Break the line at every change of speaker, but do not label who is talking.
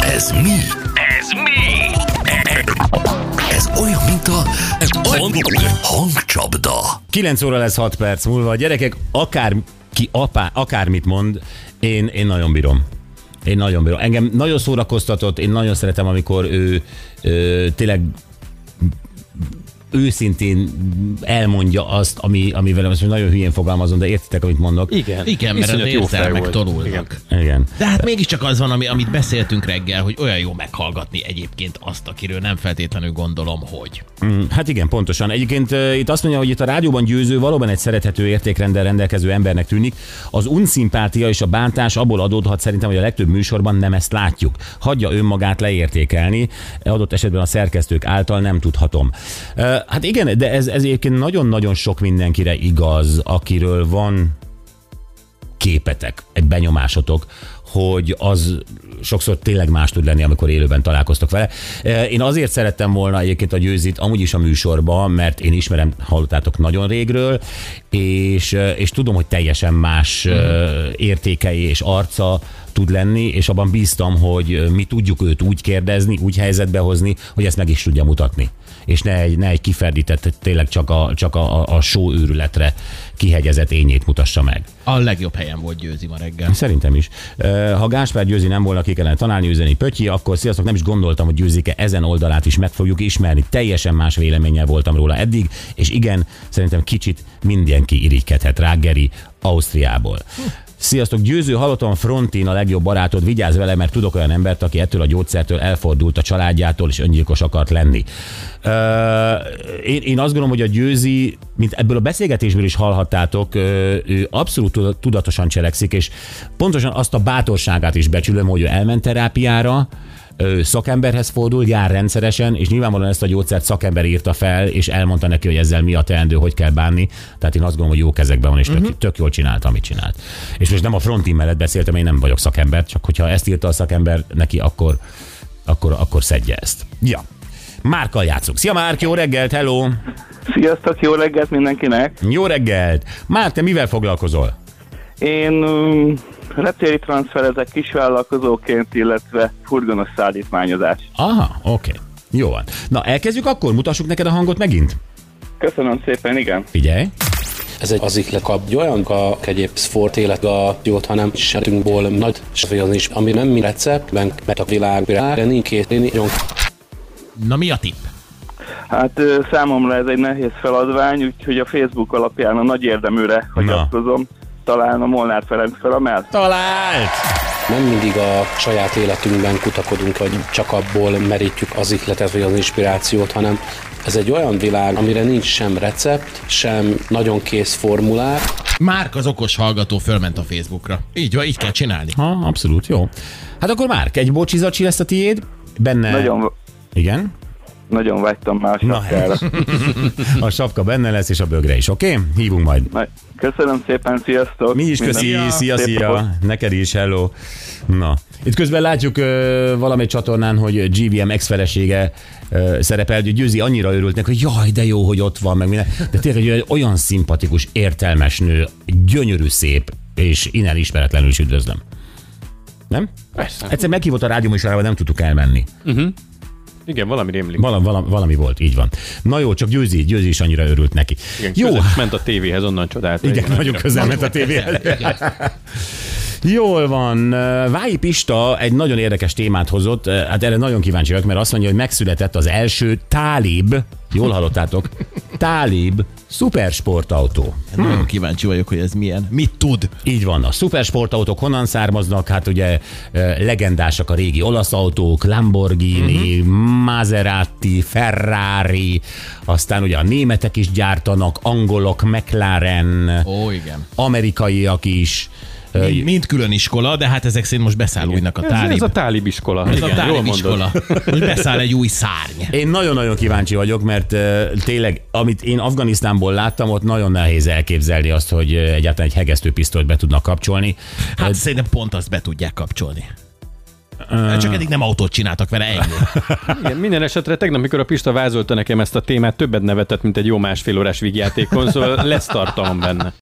Ez mi? Ez mi? Ez olyan, mint a hangcsapda.
9 óra lesz 6 perc múlva. A gyerekek, akár ki apá, akármit mond, én, én nagyon bírom. Én nagyon bírom. Engem nagyon szórakoztatott, én nagyon szeretem, amikor ő, ő tényleg őszintén elmondja azt, ami, amivel most nagyon hülyén fogalmazom, de értitek, amit mondok?
Igen.
Igen, mert az érzelmek
volt.
tanulnak.
Igen.
Igen.
De hát mégiscsak az van, ami, amit beszéltünk reggel, hogy olyan jó meghallgatni egyébként azt, akiről nem feltétlenül gondolom, hogy.
Mm, Hát igen, pontosan. Egyébként uh, itt azt mondja, hogy itt a rádióban győző valóban egy szerethető értékrendel rendelkező embernek tűnik. Az unszimpátia és a bántás abból adódhat szerintem, hogy a legtöbb műsorban nem ezt látjuk. Hagyja önmagát leértékelni, adott esetben a szerkesztők által nem tudhatom. Hát igen, de ez, ez egyébként nagyon-nagyon sok mindenkire igaz, akiről van képetek, egy benyomásotok, hogy az sokszor tényleg más tud lenni, amikor élőben találkoztok vele. E, Én azért szerettem volna egyébként a győzit amúgy is a műsorba, mert én ismerem, hallottátok nagyon régről, és, e, és tudom, hogy teljesen más mm. értékei és arca tud lenni, és abban bíztam, hogy mi tudjuk őt úgy kérdezni, úgy helyzetbe hozni, hogy ezt meg is tudja mutatni. És ne egy, ne egy kiferdített, tényleg csak a, csak a, a show őrületre kihegyezett ényét mutassa meg.
A legjobb helyen volt Győzi ma reggel.
Szerintem is. Ha Gáspár Győzi nem volna, ki kellene találni üzeni Pötyi, akkor sziasztok, nem is gondoltam, hogy Győzike ezen oldalát is meg fogjuk ismerni. Teljesen más véleménnyel voltam róla eddig, és igen, szerintem kicsit mindenki irigykedhet rá, Geri, Ausztriából. Sziasztok, győző, hallottam Frontin a legjobb barátod, vigyázz vele, mert tudok olyan embert, aki ettől a gyógyszertől elfordult a családjától, és öngyilkos akart lenni. Ö, én, én azt gondolom, hogy a győzi, mint ebből a beszélgetésből is hallhattátok, ő abszolút tuda- tudatosan cselekszik, és pontosan azt a bátorságát is becsülöm, hogy ő elment terápiára, szakemberhez fordul, jár rendszeresen, és nyilvánvalóan ezt a gyógyszert szakember írta fel, és elmondta neki, hogy ezzel mi a teendő, hogy kell bánni. Tehát én azt gondolom, hogy jó kezekben van, és tök, uh-huh. tök jól csinálta, amit csinált. És most nem a frontin mellett beszéltem, én nem vagyok szakember, csak hogyha ezt írta a szakember neki, akkor, akkor, akkor szedje ezt. Ja. Márkkal játszunk. Szia Márk, jó reggelt, hello!
Sziasztok, jó reggelt mindenkinek!
Jó reggelt! Márk, te mivel foglalkozol?
Én reptéri transferezek kisvállalkozóként, illetve furgonos szállítmányozás.
Aha, oké. Okay. Jó van. Na, elkezdjük akkor? Mutassuk neked a hangot megint?
Köszönöm szépen, igen.
Figyelj!
Ez egy az ikle egy olyan a egyéb sport élet a jót, hanem setünkból nagy svél is, ami nem mi receptben, mert a világ de nincs két nagyon
Na mi a tipp?
Hát számomra ez egy nehéz feladvány, úgyhogy a Facebook alapján a nagy érdeműre hagyatkozom. Talán a Molnár Ferenc felemel.
Talált!
nem mindig a saját életünkben kutakodunk, vagy csak abból merítjük az ihletet, vagy az inspirációt, hanem ez egy olyan világ, amire nincs sem recept, sem nagyon kész formulák,
Márk az okos hallgató fölment a Facebookra. Így van, így kell csinálni.
Ha, abszolút, jó. Hát akkor Márk, egy bocsizacsi lesz a tiéd, benne...
Nagyon,
Igen?
Nagyon vágytam már a
Na,
sapkára.
A sapka benne lesz, és a bögre is, oké? Okay? Hívunk majd.
Köszönöm szépen, sziasztok!
Mi is köszi, szia,
napot.
szia, neked is, hello. Na, itt közben látjuk ö, valamely csatornán, hogy GVM ex-felesége ö, szerepel, hogy Győzi annyira örült neki, hogy jaj, de jó, hogy ott van, meg minden. De tényleg egy olyan szimpatikus, értelmes nő, gyönyörű szép, és innen ismeretlenül is üdvözlöm. Nem?
Persze.
Egyszer meghívott a rádió műsorába, nem tudtuk elmenni.
Igen, valami rémlik.
Val- val- valami volt, így van. Na jó, csak Győzi, Győzi is annyira örült neki.
Igen,
jó,
ment a tévéhez, onnan csodált.
igen, nagyon közel ment a tévé elé. Jól van. Vályi Pista egy nagyon érdekes témát hozott, hát erre nagyon kíváncsi vagyok, mert azt mondja, hogy megszületett az első Tálib, jól hallottátok, Tálib szupersportautó.
Hmm. Nagyon kíváncsi vagyok, hogy ez milyen. Mit tud?
Így van, a szupersportautók honnan származnak? Hát ugye legendásak a régi olasz autók, Lamborghini, uh-huh. Maserati, Ferrari, aztán ugye a németek is gyártanak, angolok, McLaren,
Ó, igen.
amerikaiak is.
Mind, mind külön iskola, de hát ezek szerint most beszáll újnak a
Ez,
tálib.
ez a tálib iskola.
Ez
Igen,
a tálib iskola. Most beszáll egy új szárny.
Én nagyon-nagyon kíváncsi vagyok, mert uh, tényleg, amit én Afganisztánból láttam, ott nagyon nehéz elképzelni azt, hogy uh, egyáltalán egy hegesztőpisztolyt be tudnak kapcsolni.
Hát szerintem pont azt be tudják kapcsolni. Csak eddig nem autót csináltak vele, ennyi.
Igen, minden esetre tegnap, mikor a Pista vázolta nekem ezt a témát, többet nevetett, mint egy jó másfél órás vígjátékon, szóval lesz tartalom benne.